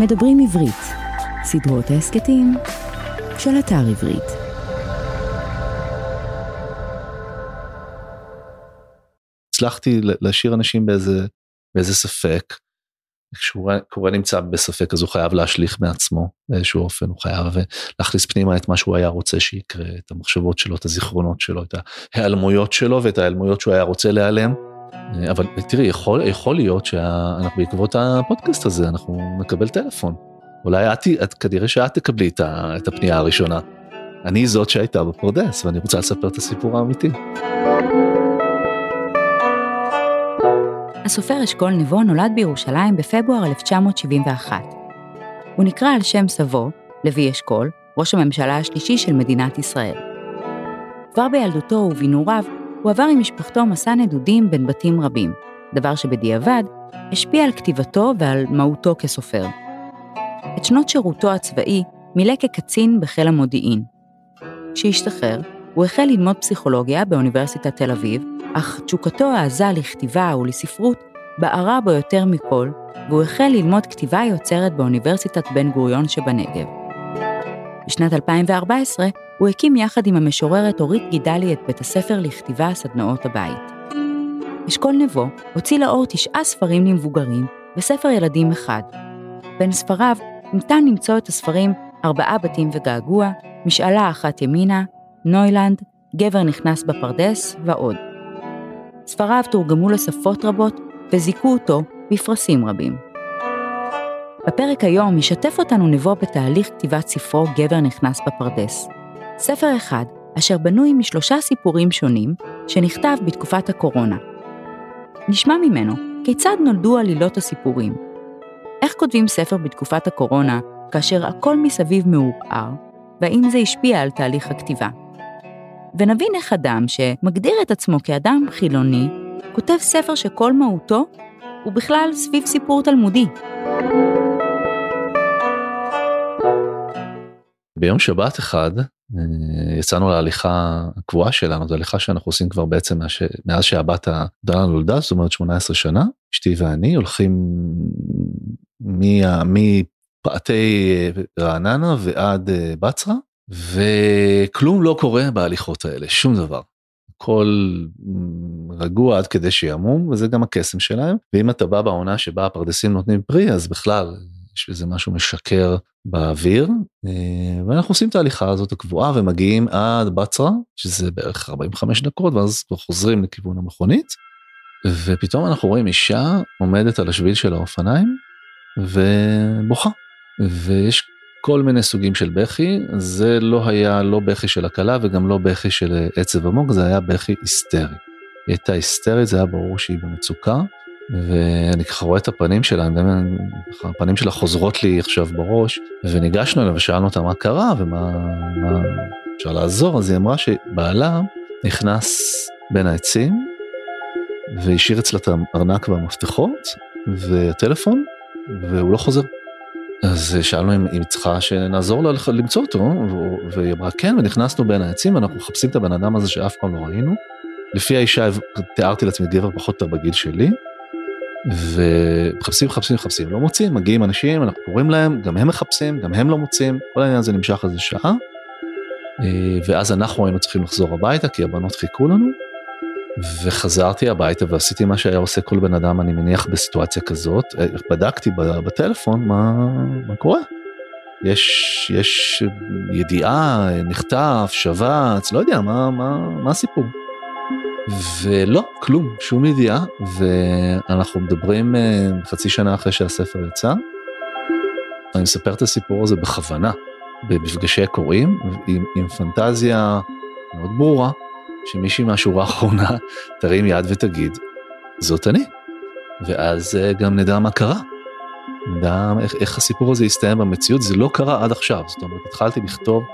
מדברים עברית, סדרות ההסכתים של אתר עברית. הצלחתי להשאיר אנשים באיזה, באיזה ספק. כשהוא קורא נמצא בספק אז הוא חייב להשליך מעצמו באיזשהו אופן, הוא חייב להכניס פנימה את מה שהוא היה רוצה שיקרה, את המחשבות שלו, את הזיכרונות שלו, את ההיעלמויות שלו ואת ההיעלמויות שהוא היה רוצה להיעלם. אבל תראי, יכול, יכול להיות שאנחנו בעקבות הפודקאסט הזה אנחנו נקבל טלפון. אולי את, את כנראה שאת תקבלי את, ה, את הפנייה הראשונה. אני זאת שהייתה בפרדס ואני רוצה לספר את הסיפור האמיתי. הסופר אשכול נבו נולד בירושלים בפברואר 1971. הוא נקרא על שם סבו, לוי אשכול, ראש הממשלה השלישי של מדינת ישראל. כבר בילדותו ובנעוריו הוא עבר עם משפחתו מסע נדודים בין בתים רבים, דבר שבדיעבד השפיע על כתיבתו ועל מהותו כסופר. את שנות שירותו הצבאי מילא כקצין בחיל המודיעין. כשהשתחרר, הוא החל ללמוד פסיכולוגיה באוניברסיטת תל אביב, אך תשוקתו העזה לכתיבה ולספרות בערה בו יותר מכל, והוא החל ללמוד כתיבה יוצרת באוניברסיטת בן גוריון שבנגב. בשנת 2014 הוא הקים יחד עם המשוררת אורית גידלי את בית הספר לכתיבה סדנאות הבית. אשכול נבו הוציא לאור תשעה ספרים למבוגרים וספר ילדים אחד. בין ספריו ניתן למצוא את הספרים ארבעה בתים וגעגוע, משאלה אחת ימינה, נוילנד, גבר נכנס בפרדס ועוד. ספריו תורגמו לשפות רבות וזיכו אותו בפרסים רבים. בפרק היום ישתף אותנו נבו בתהליך כתיבת ספרו גבר נכנס בפרדס. ספר אחד אשר בנוי משלושה סיפורים שונים שנכתב בתקופת הקורונה. נשמע ממנו כיצד נולדו עלילות הסיפורים. איך כותבים ספר בתקופת הקורונה כאשר הכל מסביב מעורער, והאם זה השפיע על תהליך הכתיבה. ונבין איך אדם שמגדיר את עצמו כאדם חילוני, כותב ספר שכל מהותו הוא בכלל סביב סיפור תלמודי. ביום שבת אחד אה, יצאנו להליכה הקבועה שלנו, זו הליכה שאנחנו עושים כבר בעצם מאז שהבת הגדולה נולדה, זאת אומרת 18 שנה, אשתי ואני הולכים מפאתי רעננה ועד אה, בצרה, וכלום לא קורה בהליכות האלה, שום דבר. הכל רגוע עד כדי שיעמום, וזה גם הקסם שלהם, ואם אתה בא בעונה שבה הפרדסים נותנים פרי, אז בכלל יש איזה משהו משקר באוויר, אה, ואנחנו עושים את ההליכה הזאת הקבועה ומגיעים עד בצרה, שזה בערך 45 דקות, ואז כבר חוזרים לכיוון המכונית, ופתאום אנחנו רואים אישה עומדת על השביל של האופניים ובוכה, ויש כל מיני סוגים של בכי, זה לא היה לא בכי של הקלה וגם לא בכי של עצב עמוק, זה היה בכי היסטרי. היא הייתה היסטרית, זה היה ברור שהיא במצוקה. ואני ככה רואה את הפנים שלה, הפנים שלה חוזרות לי עכשיו בראש, וניגשנו אליה ושאלנו אותה מה קרה ומה מה אפשר לעזור, אז היא אמרה שבעלה נכנס בין העצים והשאיר אצלה את הארנק והמפתחות והטלפון, והוא לא חוזר. אז שאלנו אם היא צריכה שנעזור לה למצוא אותו, והיא אמרה כן, ונכנסנו בין העצים, ואנחנו מחפשים את הבן אדם הזה שאף פעם לא ראינו. לפי האישה תיארתי לעצמי גבר פחות או יותר בגיל שלי, ומחפשים מחפשים מחפשים לא מוצאים מגיעים אנשים אנחנו קוראים להם גם הם מחפשים גם הם לא מוצאים כל העניין הזה נמשך איזה שעה. אה, ואז אנחנו היינו צריכים לחזור הביתה כי הבנות חיכו לנו. וחזרתי הביתה ועשיתי מה שהיה עושה כל בן אדם אני מניח בסיטואציה כזאת אה, בדקתי בטלפון מה, מה קורה. יש יש ידיעה נחטף שבץ לא יודע מה מה מה הסיפור. ולא, כלום, שום ידיעה, ואנחנו מדברים אה, חצי שנה אחרי שהספר יצא. אני מספר את הסיפור הזה בכוונה, במפגשי קוראים, עם, עם פנטזיה מאוד ברורה, שמישהי מהשורה האחרונה תרים יד ותגיד, זאת אני. ואז אה, גם נדע מה קרה. נדע איך, איך הסיפור הזה יסתיים במציאות, זה לא קרה עד עכשיו, זאת אומרת, התחלתי לכתוב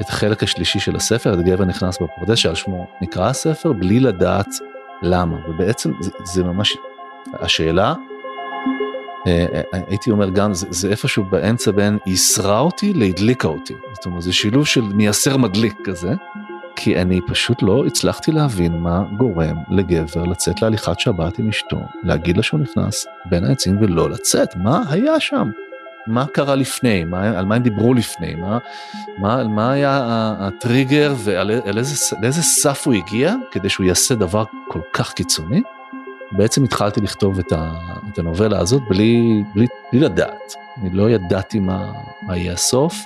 את החלק השלישי של הספר, את גבר נכנס בפרדס, שעל שמו נקרא הספר, בלי לדעת למה. ובעצם זה, זה ממש, השאלה, אה, אה, הייתי אומר גם, זה, זה איפשהו באמצע בין ייסרה אותי להדליקה אותי. זאת אומרת, זה שילוב של מייסר מדליק כזה, כי אני פשוט לא הצלחתי להבין מה גורם לגבר לצאת להליכת שבת עם אשתו, להגיד לה שהוא נכנס בין העצים ולא לצאת, מה היה שם? מה קרה לפני, מה, על מה הם דיברו לפני, מה, מה, מה היה הטריגר ועל איזה, לאיזה סף הוא הגיע כדי שהוא יעשה דבר כל כך קיצוני. בעצם התחלתי לכתוב את, ה, את הנובלה הזאת בלי, בלי, בלי לדעת, אני לא ידעתי מה, מה יהיה הסוף.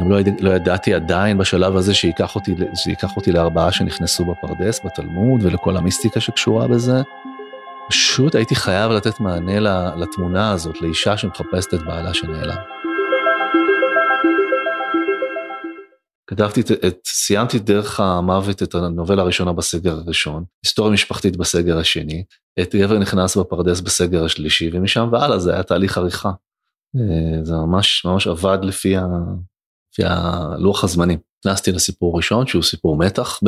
גם לא, לא ידעתי עדיין בשלב הזה שייקח אותי, שייקח אותי לארבעה שנכנסו בפרדס, בתלמוד ולכל המיסטיקה שקשורה בזה. פשוט הייתי חייב לתת מענה לתמונה הזאת, לאישה שמחפשת את בעלה שנעלם. כתבתי את, סיימתי דרך המוות את הנובלה הראשונה בסגר הראשון, היסטוריה משפחתית בסגר השני, את גבר נכנס בפרדס בסגר השלישי, ומשם והלאה זה היה תהליך עריכה. אה, זה ממש ממש עבד לפי, ה, לפי הלוח הזמנים. נכנסתי לסיפור ראשון שהוא סיפור מתח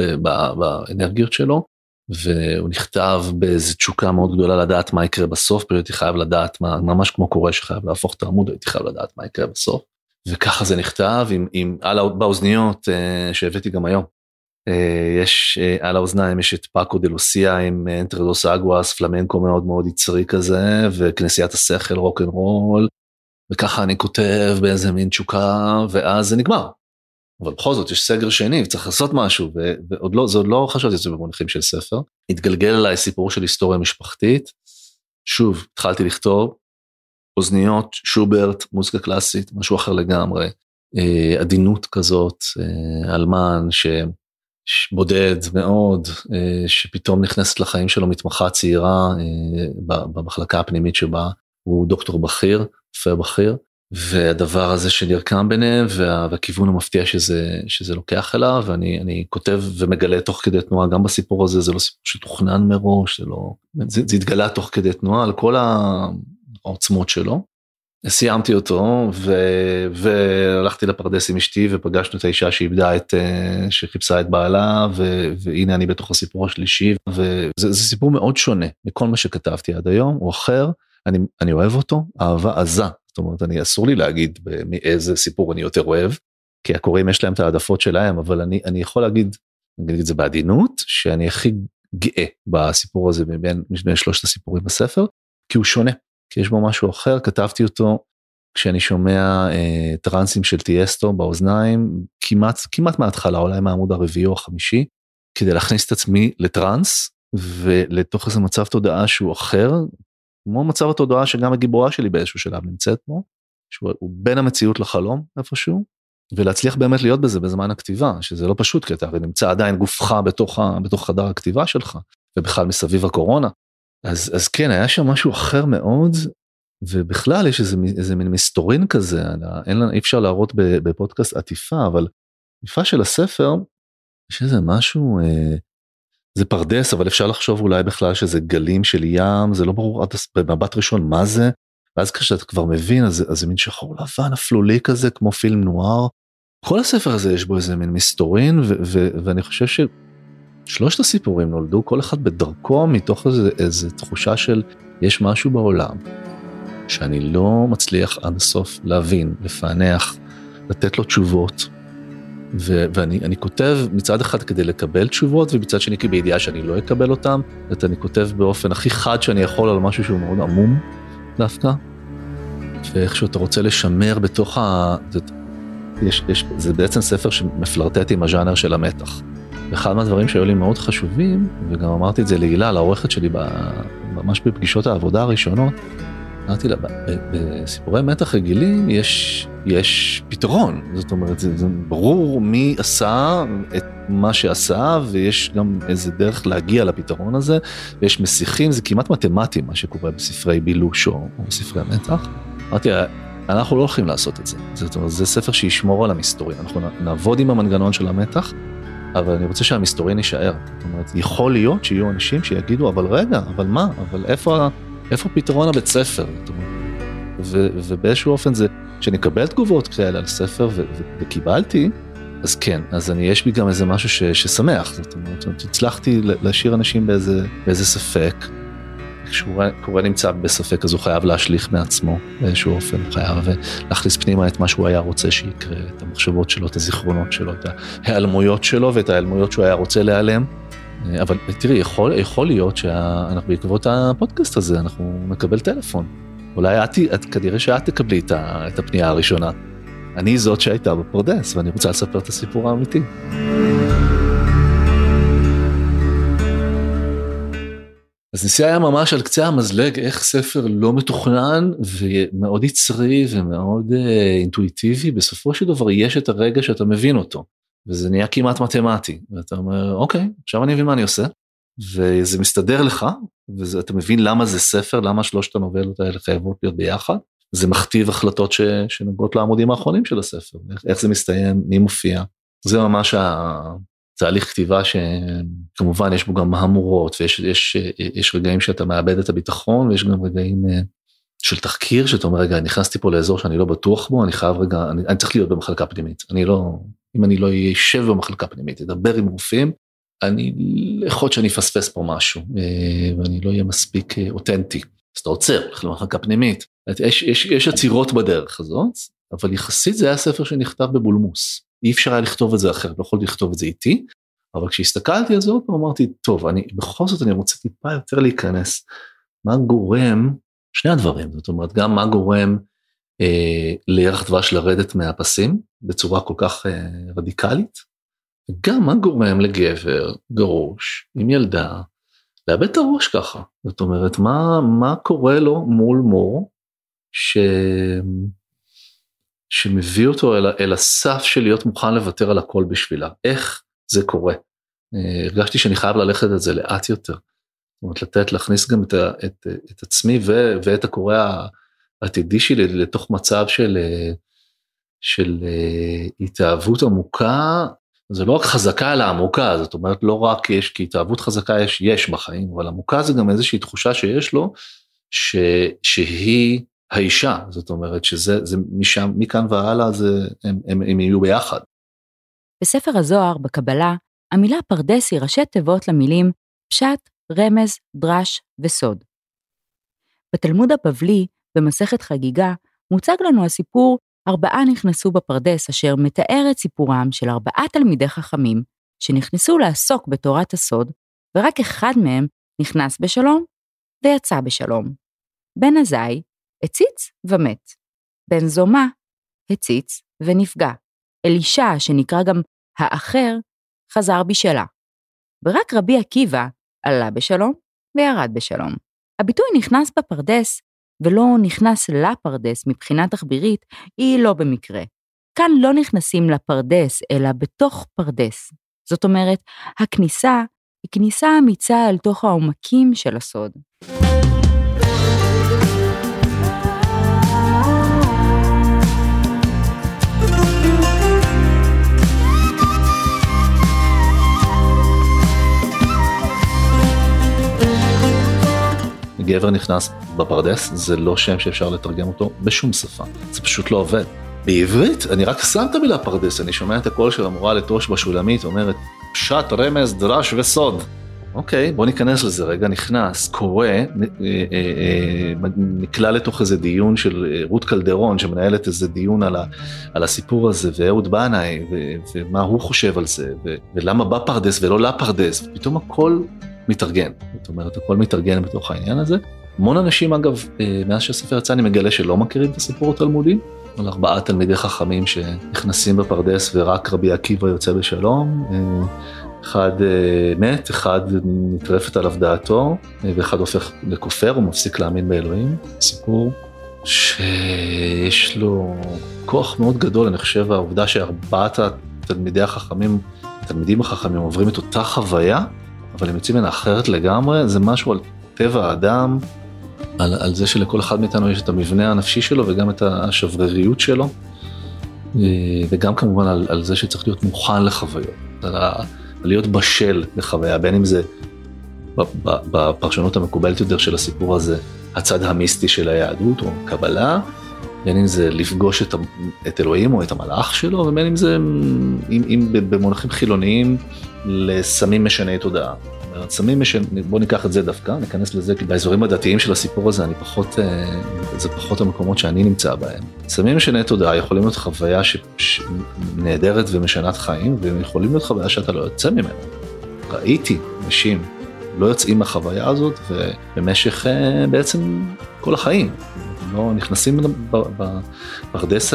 באנרגיות שלו, והוא נכתב באיזו תשוקה מאוד גדולה לדעת מה יקרה בסוף, פשוט הייתי חייב לדעת מה, ממש כמו קורא שחייב להפוך את העמוד, הייתי חייב לדעת מה יקרה בסוף. וככה זה נכתב עם, עם על באוזניות uh, שהבאתי גם היום. Uh, יש uh, על האוזניים יש את פאקו דה לוסיה עם Entre dos aguas פלמנקו מאוד מאוד יצרי כזה וכנסיית השכל רוק אנד רול וככה אני כותב באיזה מין תשוקה ואז זה נגמר. אבל בכל זאת יש סגר שני וצריך לעשות משהו ועוד לא זה עוד לא חשבתי את זה במונחים של ספר. התגלגל אליי סיפור של היסטוריה משפחתית. שוב התחלתי לכתוב אוזניות שוברט מוזיקה קלאסית משהו אחר לגמרי. אה, עדינות כזאת אה, אלמן שבודד מאוד אה, שפתאום נכנסת לחיים שלו מתמחה צעירה במחלקה הפנימית שבה הוא דוקטור בכיר רופא בכיר והדבר הזה שנרקם ביניהם וה, והכיוון המפתיע שזה, שזה לוקח אליו ואני אני כותב ומגלה תוך כדי תנועה גם בסיפור הזה זה לא סיפור שתוכנן מראש זה לא זה, זה התגלה תוך כדי תנועה על כל העוצמות שלו. סיימתי אותו ו, והלכתי לפרדס עם אשתי ופגשנו את האישה שאיבדה את אה, שחיפשה את בעלה ו, והנה אני בתוך הסיפור השלישי וזה סיפור מאוד שונה מכל מה שכתבתי עד היום הוא אחר אני, אני אוהב אותו אהבה עזה זאת אומרת, אני אסור לי להגיד מאיזה סיפור אני יותר אוהב, כי הקוראים יש להם את העדפות שלהם, אבל אני, אני יכול להגיד, אני אגיד את זה בעדינות, שאני הכי גאה בסיפור הזה מבין, מבין שלושת הסיפורים בספר, כי הוא שונה, כי יש בו משהו אחר, כתבתי אותו כשאני שומע אה, טרנסים של טיאסטו באוזניים, כמעט, כמעט מההתחלה, אולי מהעמוד הרביעי או החמישי, כדי להכניס את עצמי לטראנס, ולתוך איזה מצב תודעה שהוא אחר, כמו מצב התודעה שגם הגיבורה שלי באיזשהו שלב נמצאת בו, שהוא בין המציאות לחלום איפשהו, ולהצליח באמת להיות בזה בזמן הכתיבה, שזה לא פשוט כי אתה נמצא עדיין גופך בתוך, ה, בתוך חדר הכתיבה שלך, ובכלל מסביב הקורונה. אז, אז כן, היה שם משהו אחר מאוד, ובכלל יש איזה, איזה מין מסתורין כזה, אין, אי אפשר להראות בפודקאסט עטיפה, אבל עטיפה של הספר, יש איזה משהו אה, זה פרדס אבל אפשר לחשוב אולי בכלל שזה גלים של ים זה לא ברור עד במבט ראשון מה זה. ואז כשאתה כבר מבין אז, אז זה מין שחור לבן אפלולי כזה כמו פילם נואר. כל הספר הזה יש בו איזה מין מסתורין ואני חושב ששלושת הסיפורים נולדו כל אחד בדרכו מתוך איזה, איזה תחושה של יש משהו בעולם שאני לא מצליח עד הסוף להבין לפענח לתת לו תשובות ו- ואני כותב מצד אחד כדי לקבל תשובות ומצד שני כי בידיעה שאני לא אקבל אותם, זאת אני כותב באופן הכי חד שאני יכול על משהו שהוא מאוד עמום דווקא. ואיכשהו אתה רוצה לשמר בתוך ה... זה, יש, יש, זה בעצם ספר שמפלרטט עם הז'אנר של המתח. ואחד מהדברים שהיו לי מאוד חשובים, וגם אמרתי את זה להילה, לעורכת שלי, ממש בפגישות העבודה הראשונות, אמרתי לה, בסיפורי מתח רגילים יש, יש פתרון, זאת אומרת, זה, זה ברור מי עשה את מה שעשה, ויש גם איזה דרך להגיע לפתרון הזה, ויש מסיחים, זה כמעט מתמטי מה שקורה בספרי בילוש או, או בספרי מתח. אמרתי לה, אנחנו לא הולכים לעשות את זה, זאת אומרת, זה ספר שישמור על המסתורין, אנחנו נעבוד עם המנגנון של המתח, אבל אני רוצה שהמסתורין יישאר. זאת אומרת, יכול להיות שיהיו אנשים שיגידו, אבל רגע, אבל מה, אבל איפה... איפה פתרון הבית ספר? ו, ובאיזשהו אופן זה, כשנקבל תגובות כאלה על ספר ו, ו, וקיבלתי, אז כן, אז אני, יש בי גם איזה משהו ש, ששמח, זאת אומרת, הצלחתי להשאיר אנשים באיזה, באיזה ספק. כשהוא קורא נמצא בספק אז הוא חייב להשליך מעצמו באיזשהו אופן, הוא חייב להכניס פנימה את מה שהוא היה רוצה שיקרה, את המחשבות שלו, את הזיכרונות שלו, את ההיעלמויות שלו ואת ההיעלמויות שהוא היה רוצה להיעלם. אבל תראי, יכול, יכול להיות שאנחנו בעקבות הפודקאסט הזה, אנחנו נקבל טלפון אולי את, את כנראה שאת תקבלי את, ה, את הפנייה הראשונה. אני זאת שהייתה בפרדס, ואני רוצה לספר את הסיפור האמיתי. אז נסיעה היה ממש על קצה המזלג איך ספר לא מתוכנן ומאוד יצרי ומאוד uh, אינטואיטיבי, בסופו של דבר יש את הרגע שאתה מבין אותו, וזה נהיה כמעט מתמטי, ואתה אומר אוקיי, עכשיו אני מבין מה אני עושה, וזה מסתדר לך, ואתה מבין למה זה ספר, למה שלושת הנובלות האלה חייבות להיות ביחד, זה מכתיב החלטות ש, שנוגעות לעמודים האחרונים של הספר, איך, איך זה מסתיים, מי מופיע, זה ממש התהליך כתיבה שכמובן יש בו גם מהמורות ויש יש, יש רגעים שאתה מאבד את הביטחון ויש גם רגעים אה, של תחקיר שאתה אומר רגע נכנסתי פה לאזור שאני לא בטוח בו אני חייב רגע אני, אני צריך להיות במחלקה פנימית. אני לא אם אני לא אשב במחלקה פנימית אדבר עם רופאים אני יכול להיות שאני אפספס פה משהו אה, ואני לא אהיה מספיק אה, אותנטי. אז אתה עוצר הולך למחלקה פנימית. יש, יש, יש עצירות בדרך הזאת אבל יחסית זה היה ספר שנכתב בבולמוס. אי אפשר היה לכתוב את זה אחרת, לא יכולתי לכתוב את זה איתי, אבל כשהסתכלתי על זה עוד פעם אמרתי, טוב, אני בכל זאת אני רוצה טיפה יותר להיכנס, מה גורם, שני הדברים, זאת אומרת, גם מה גורם אה, לירח דבש לרדת מהפסים בצורה כל כך אה, רדיקלית, וגם מה גורם לגבר גרוש עם ילדה לאבד את הראש ככה, זאת אומרת, מה, מה קורה לו מול מור, ש... שמביא אותו אל, אל הסף של להיות מוכן לוותר על הכל בשבילה. איך זה קורה? אה, הרגשתי שאני חייב ללכת את זה לאט יותר. זאת אומרת, לתת, להכניס גם את, את, את עצמי ו, ואת הקורא העתידי שלי לתוך מצב של, של אה, התאהבות עמוקה. זה לא רק חזקה אלא עמוקה, זאת אומרת לא רק יש, כי התאהבות חזקה יש, יש בחיים, אבל עמוקה זה גם איזושהי תחושה שיש לו, ש, שהיא האישה, זאת אומרת שזה, זה משם, מכאן והלאה זה, הם, הם, הם יהיו ביחד. בספר הזוהר, בקבלה, המילה פרדס היא ראשי תיבות למילים פשט, רמז, דרש וסוד. בתלמוד הבבלי, במסכת חגיגה, מוצג לנו הסיפור ארבעה נכנסו בפרדס, אשר מתאר את סיפורם של ארבעה תלמידי חכמים, שנכנסו לעסוק בתורת הסוד, ורק אחד מהם נכנס בשלום ויצא בשלום. בן עזאי, הציץ ומת. בן זומא הציץ ונפגע. אלישע, שנקרא גם האחר, חזר בשלה. ורק רבי עקיבא עלה בשלום וירד בשלום. הביטוי נכנס בפרדס ולא נכנס לפרדס מבחינה תחבירית היא לא במקרה. כאן לא נכנסים לפרדס, אלא בתוך פרדס. זאת אומרת, הכניסה היא כניסה אמיצה אל תוך העומקים של הסוד. גבר נכנס בפרדס זה לא שם שאפשר לתרגם אותו בשום שפה, זה פשוט לא עובד. בעברית אני רק שם את המילה פרדס, אני שומע את הקול של המורה לתושב"ע שולמית אומרת פשט, רמז, דרש וסוד. אוקיי, בוא ניכנס לזה רגע, נכנס, קורא, אה, אה, אה, נקלע לתוך איזה דיון של רות קלדרון שמנהלת איזה דיון על, ה, על הסיפור הזה, ואהוד בנאי, ומה הוא חושב על זה, ולמה בפרדס ולא לפרדס, ופתאום הכל מתארגן. זאת אומרת, הכל מתארגן בתוך העניין הזה. המון אנשים, אגב, אה, מאז שהספר יצא, אני מגלה שלא מכירים את הסיפור התלמודי, על ארבעה תלמידי חכמים שנכנסים בפרדס ורק רבי עקיבא יוצא בשלום. אה, אחד אה, מת, אחד נטרפת עליו דעתו, ואחד הופך לכופר, הוא מפסיק להאמין באלוהים. סיפור שיש לו כוח מאוד גדול, אני חושב, העובדה שארבעת התלמידי החכמים, התלמידים החכמים עוברים את אותה חוויה, אבל הם יוצאים ממנה אחרת לגמרי, זה משהו על טבע האדם, על, על זה שלכל אחד מאיתנו יש את המבנה הנפשי שלו וגם את השבריריות שלו, אה, וגם כמובן על, על זה שצריך להיות מוכן לחוויות, על, ה, על להיות בשל לחוויה, בין אם זה בפרשנות המקובלת יותר של הסיפור הזה, הצד המיסטי של היהדות או קבלה, בין אם זה לפגוש את, את אלוהים או את המלאך שלו, ובין אם זה, אם, אם במונחים חילוניים, לסמים משני תודעה. סמים משני, בוא ניקח את זה דווקא, ניכנס לזה, כי באזורים הדתיים של הסיפור הזה אני פחות, אה, זה פחות המקומות שאני נמצא בהם. סמים משני תודעה יכולים להיות חוויה ש, ש, נהדרת ומשנת חיים, והם יכולים להיות חוויה שאתה לא יוצא ממנה. ראיתי נשים לא יוצאים מהחוויה הזאת ובמשך בעצם כל החיים. לא נכנסים בפרדס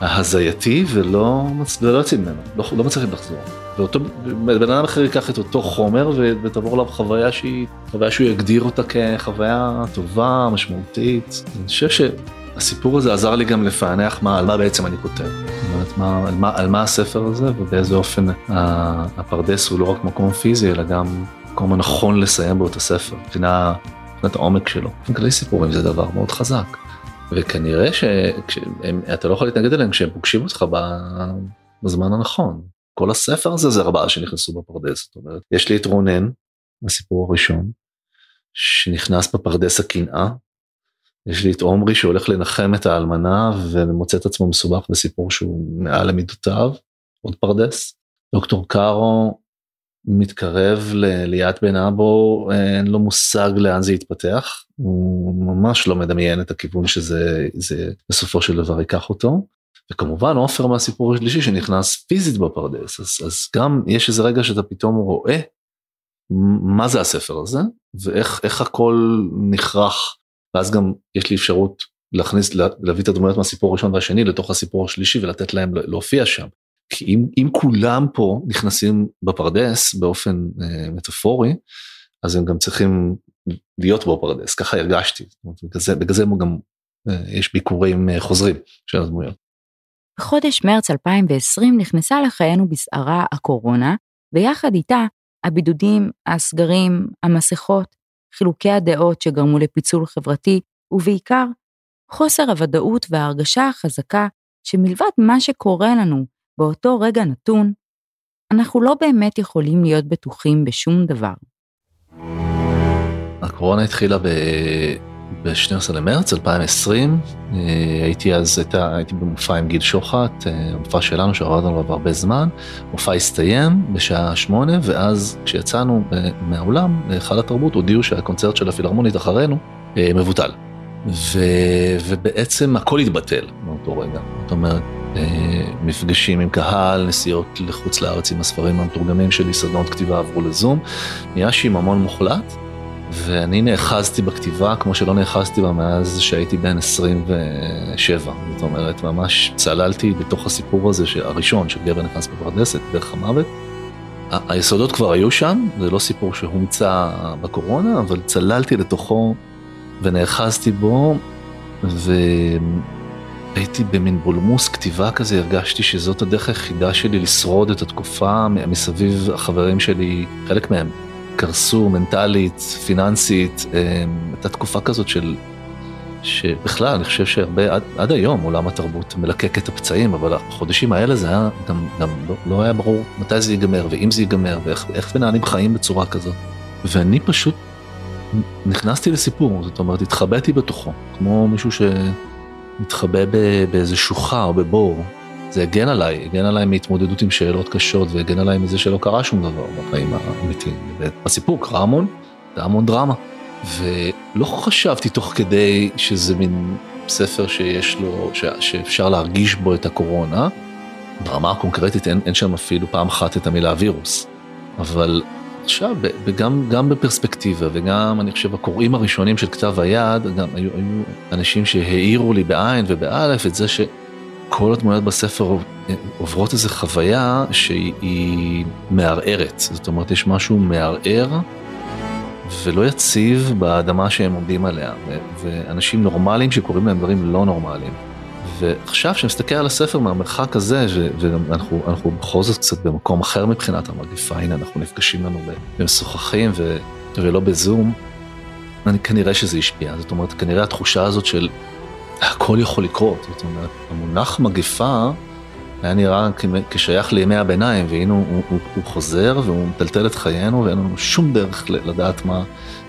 ההזייתי ולא, ולא יוצאים ממנו, לא, לא מצליחים לחזור. ואותו בן אדם אחר ייקח את אותו חומר ותעבור עליו חוויה שהיא, חוויה שהוא יגדיר אותה כחוויה טובה, משמעותית. אני חושב שהסיפור הזה עזר לי גם לפענח מה, על מה בעצם אני כותב. זאת אומרת, מה, על, מה, על מה הספר הזה ובאיזה אופן הפרדס הוא לא רק מקום פיזי, אלא גם מקום הנכון לסיים בו את הספר, מבחינת העומק שלו. כללי סיפורים זה דבר מאוד חזק. וכנראה שאתה לא יכול להתנגד אליהם כשהם פוגשים אותך בזמן הנכון. כל הספר הזה זה ארבעה שנכנסו בפרדס, זאת אומרת, יש לי את רונן, הסיפור הראשון, שנכנס בפרדס הקנאה, יש לי את עומרי שהולך לנחם את האלמנה ומוצא את עצמו מסובך בסיפור שהוא מעל למידותיו, עוד פרדס. דוקטור קארו מתקרב לליאת בן אבו, אין לו מושג לאן זה יתפתח, הוא ממש לא מדמיין את הכיוון שזה זה בסופו של דבר ייקח אותו. וכמובן עופר מהסיפור השלישי שנכנס פיזית בפרדס, אז, אז גם יש איזה רגע שאתה פתאום רואה מה זה הספר הזה, ואיך הכל נכרך, ואז גם יש לי אפשרות להכניס, להביא את הדמויות מהסיפור הראשון והשני לתוך הסיפור השלישי ולתת להם להופיע שם. כי אם, אם כולם פה נכנסים בפרדס באופן אה, מטאפורי, אז הם גם צריכים להיות בפרדס, ככה הרגשתי. בגלל זה, בגלל זה גם אה, יש ביקורים אה, חוזרים של הדמויות. בחודש מרץ 2020 נכנסה לחיינו בסערה הקורונה, ויחד איתה הבידודים, הסגרים, המסכות, חילוקי הדעות שגרמו לפיצול חברתי, ובעיקר חוסר הוודאות וההרגשה החזקה שמלבד מה שקורה לנו באותו רגע נתון, אנחנו לא באמת יכולים להיות בטוחים בשום דבר. הקורונה התחילה ב-12 למרץ 2020, אה, הייתי אז, הייתה, הייתי במופע עם גיל שוחט, אה, המופע שלנו שעבדנו עליו הרבה זמן, מופע הסתיים בשעה שמונה, ואז כשיצאנו אה, מהאולם להיכל התרבות הודיעו שהקונצרט של הפילהרמונית אחרינו מבוטל. ו, ובעצם הכל התבטל מאותו רגע, זאת אומרת, מפגשים עם קהל, נסיעות לחוץ לארץ עם הספרים המתורגמים שלי, סדנות כתיבה עברו לזום, נהיה שיממון מוחלט. ואני נאחזתי בכתיבה כמו שלא נאחזתי בה מאז שהייתי בן 27. זאת אומרת, ממש צללתי בתוך הסיפור הזה הראשון של גבר נכנס בפרדסת, דרך המוות. היסודות כבר היו שם, זה לא סיפור שהומצא בקורונה, אבל צללתי לתוכו ונאחזתי בו, והייתי במין בולמוס כתיבה כזה, הרגשתי שזאת הדרך היחידה שלי לשרוד את התקופה מסביב החברים שלי, חלק מהם קרסו מנטלית, פיננסית, אמ, הייתה תקופה כזאת של, שבכלל אני חושב שהרבה, עד, עד היום עולם התרבות מלקק את הפצעים, אבל החודשים האלה זה היה גם, גם לא, לא היה ברור מתי זה ייגמר ואם זה ייגמר ואיך מנהלים חיים בצורה כזאת. ואני פשוט נכנסתי לסיפור, זאת אומרת התחבאתי בתוכו, כמו מישהו שמתחבא באיזה שוחה בבור. זה הגן עליי, הגן עליי מהתמודדות עם שאלות קשות והגן עליי מזה שלא קרה שום דבר בחיים האמיתיים. בסיפור קרה המון, זה המון דרמה. ולא חשבתי תוך כדי שזה מין ספר שיש לו, ש, שאפשר להרגיש בו את הקורונה. ברמה הקונקרטית אין, אין שם אפילו פעם אחת את המילה וירוס. אבל עכשיו, וגם גם בפרספקטיבה, וגם אני חושב הקוראים הראשונים של כתב היד, גם היו, היו אנשים שהעירו לי בעין ובאלף את זה ש... כל הדמויות בספר עוברות איזו חוויה שהיא מערערת, זאת אומרת יש משהו מערער ולא יציב באדמה שהם עומדים עליה, ואנשים נורמליים שקוראים להם דברים לא נורמליים. ועכשיו כשאני מסתכל על הספר מהמרחק הזה, ואנחנו בכל זאת קצת במקום אחר מבחינת המגפה, הנה אנחנו נפגשים לנו ומשוחחים ולא בזום, אני כנראה שזה השפיע, זאת אומרת כנראה התחושה הזאת של הכל יכול לקרות, זאת אומרת, המונח מגפה היה נראה כשייך לימי הביניים, והנה הוא, הוא, הוא חוזר והוא מטלטל את חיינו ואין לנו שום דרך לדעת מה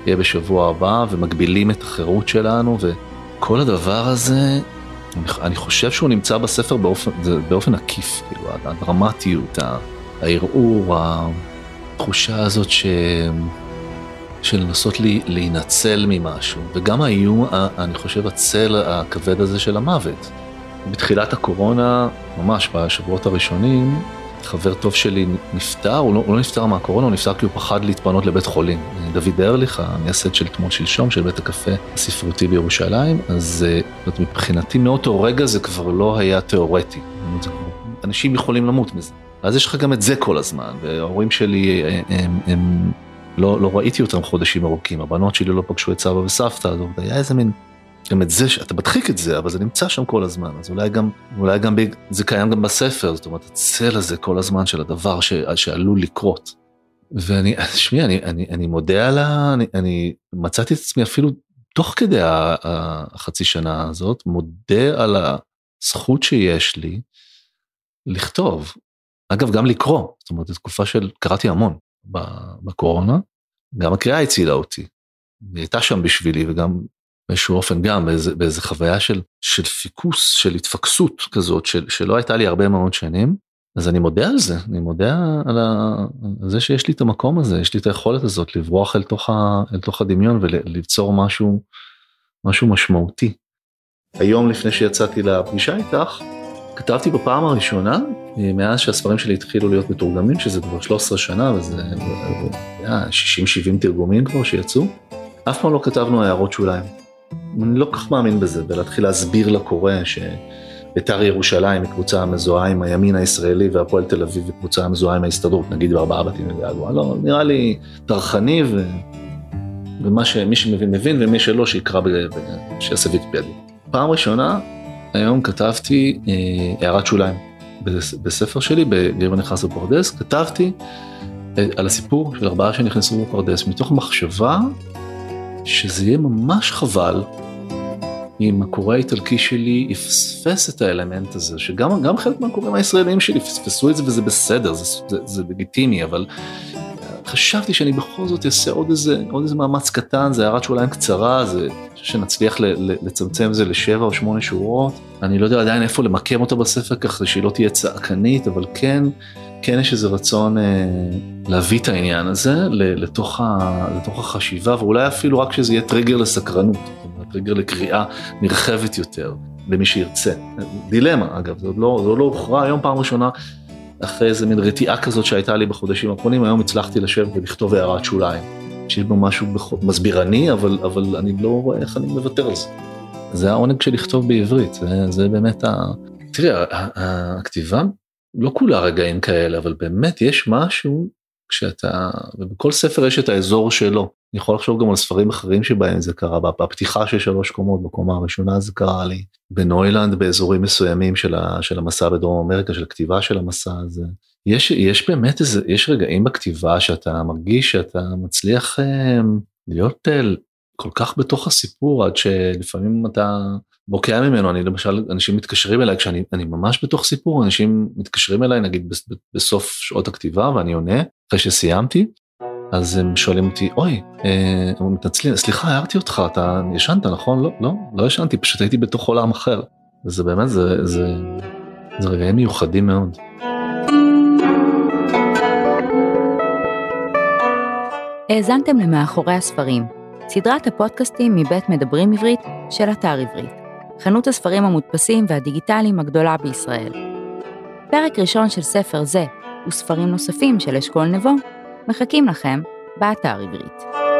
יהיה בשבוע הבא, ומגבילים את החירות שלנו, וכל הדבר הזה, אני חושב שהוא נמצא בספר באופן, באופן עקיף, כאילו, הדרמטיות, הערעור, התחושה הזאת ש... של לנסות לי, להינצל ממשהו, וגם האיום, אני חושב, הצל הכבד הזה של המוות. בתחילת הקורונה, ממש בשבועות הראשונים, חבר טוב שלי נפטר, הוא לא, הוא לא נפטר מהקורונה, הוא נפטר כי הוא פחד להתפנות לבית חולים. דוד ארליך, המייסד של תמול שלשום, של בית הקפה הספרותי בירושלים, אז זאת מבחינתי מאותו רגע זה כבר לא היה תיאורטי. אנשים יכולים למות מזה. אז יש לך גם את זה כל הזמן, וההורים שלי, הם, הם, הם לא, לא ראיתי אותם חודשים ארוכים, הבנות שלי לא פגשו את סבא וסבתא, אז היה איזה מין, גם את זה, אתה מדחיק את זה, אבל זה נמצא שם כל הזמן, אז אולי גם, אולי גם, זה קיים גם בספר, זאת אומרת, הצל הזה כל הזמן של הדבר ש, שעלול לקרות. ואני, שמי, אני, אני, אני מודה על ה... אני, אני מצאתי את עצמי אפילו תוך כדי החצי שנה הזאת, מודה על הזכות שיש לי לכתוב. אגב, גם לקרוא, זאת אומרת, זו תקופה של, קראתי המון בקורונה, גם הקריאה הצילה אותי. היא הייתה שם בשבילי וגם באיזשהו אופן גם באיזה, באיזה חוויה של, של פיקוס, של התפקסות כזאת, של, שלא הייתה לי הרבה מאוד שנים. אז אני מודה על זה, אני מודה על, ה, על זה שיש לי את המקום הזה, יש לי את היכולת הזאת לברוח אל תוך, ה, אל תוך הדמיון וליצור משהו, משהו משמעותי. היום לפני שיצאתי לפגישה איתך, כתבתי בפעם הראשונה, אה, מאז שהספרים שלי התחילו להיות מתורגמים, שזה כבר 13 שנה, וזה היה 60-70 תרגומים כבר שיצאו, אף פעם לא כתבנו הערות שוליים. אני לא כל כך מאמין בזה, ולהתחיל להסביר לקורא שבית"ר ירושלים היא קבוצה המזוהה עם הימין הישראלי, והפועל תל אביב היא קבוצה המזוהה עם ההסתדרות, נגיד בארבעה בתים לגעגוע. לא, נראה לי טרחני, ו... ומה שמי שמבין מבין, ומי שלא שיקרא, שיעשה ויקיפדיה. פעם ראשונה היום כתבתי אה, הערת שוליים בספר שלי, בגבר נכנס בפרדס, כתבתי אה, על הסיפור של ארבעה שנכנסו בפרדס, מתוך מחשבה שזה יהיה ממש חבל אם הקורא האיטלקי שלי יפספס את האלמנט הזה, שגם חלק מהקוראים הישראלים שלי פספסו את זה וזה בסדר, זה, זה, זה לגיטימי, אבל חשבתי שאני בכל זאת אעשה עוד עוד איזה מאמץ קטן, זה הערת שוליים קצרה, זה שנצליח ל, ל, לצמצם זה לשבע או שמונה שורות. אני לא יודע עדיין איפה למקם אותה בספר ככה שהיא לא תהיה צעקנית, אבל כן, כן יש איזה רצון אה, להביא את העניין הזה לתוך, ה, לתוך החשיבה, ואולי אפילו רק שזה יהיה טריגר לסקרנות, זאת אומרת, טריגר לקריאה נרחבת יותר למי שירצה. דילמה אגב, זה עוד לא, לא הוכרע, היום פעם ראשונה אחרי איזה מין רתיעה כזאת שהייתה לי בחודשים האחרונים, היום הצלחתי לשבת ולכתוב הערת שוליים. שיש בו משהו מסבירני, אבל, אבל אני לא רואה איך אני מוותר על זה. זה העונג של לכתוב בעברית, זה, זה באמת ה... תראי, הכתיבה, לא כולה רגעים כאלה, אבל באמת יש משהו כשאתה, ובכל ספר יש את האזור שלו. אני יכול לחשוב גם על ספרים אחרים שבהם זה קרה, בפתיחה של שלוש קומות, בקומה הראשונה זה קרה לי, בנוילנד באזורים מסוימים של, ה, של המסע בדרום אמריקה, של הכתיבה של המסע הזה. יש, יש באמת איזה, יש רגעים בכתיבה שאתה מרגיש שאתה מצליח אה, להיות אה, כל כך בתוך הסיפור עד שלפעמים אתה בוקע ממנו, אני למשל, אנשים מתקשרים אליי כשאני ממש בתוך סיפור, אנשים מתקשרים אליי נגיד בסוף שעות הכתיבה ואני עונה אחרי שסיימתי, אז הם שואלים אותי, אוי, אה, הם מתנצלים, סליחה, הערתי אותך, אתה ישנת, נכון? לא, לא, לא ישנתי, פשוט הייתי בתוך עולם אחר. וזה באמת, זה, זה, זה רגעים מיוחדים מאוד. האזנתם למאחורי הספרים, סדרת הפודקאסטים מבית מדברים עברית של אתר עברית, חנות הספרים המודפסים והדיגיטליים הגדולה בישראל. פרק ראשון של ספר זה וספרים נוספים של אשכול נבו מחכים לכם באתר עברית.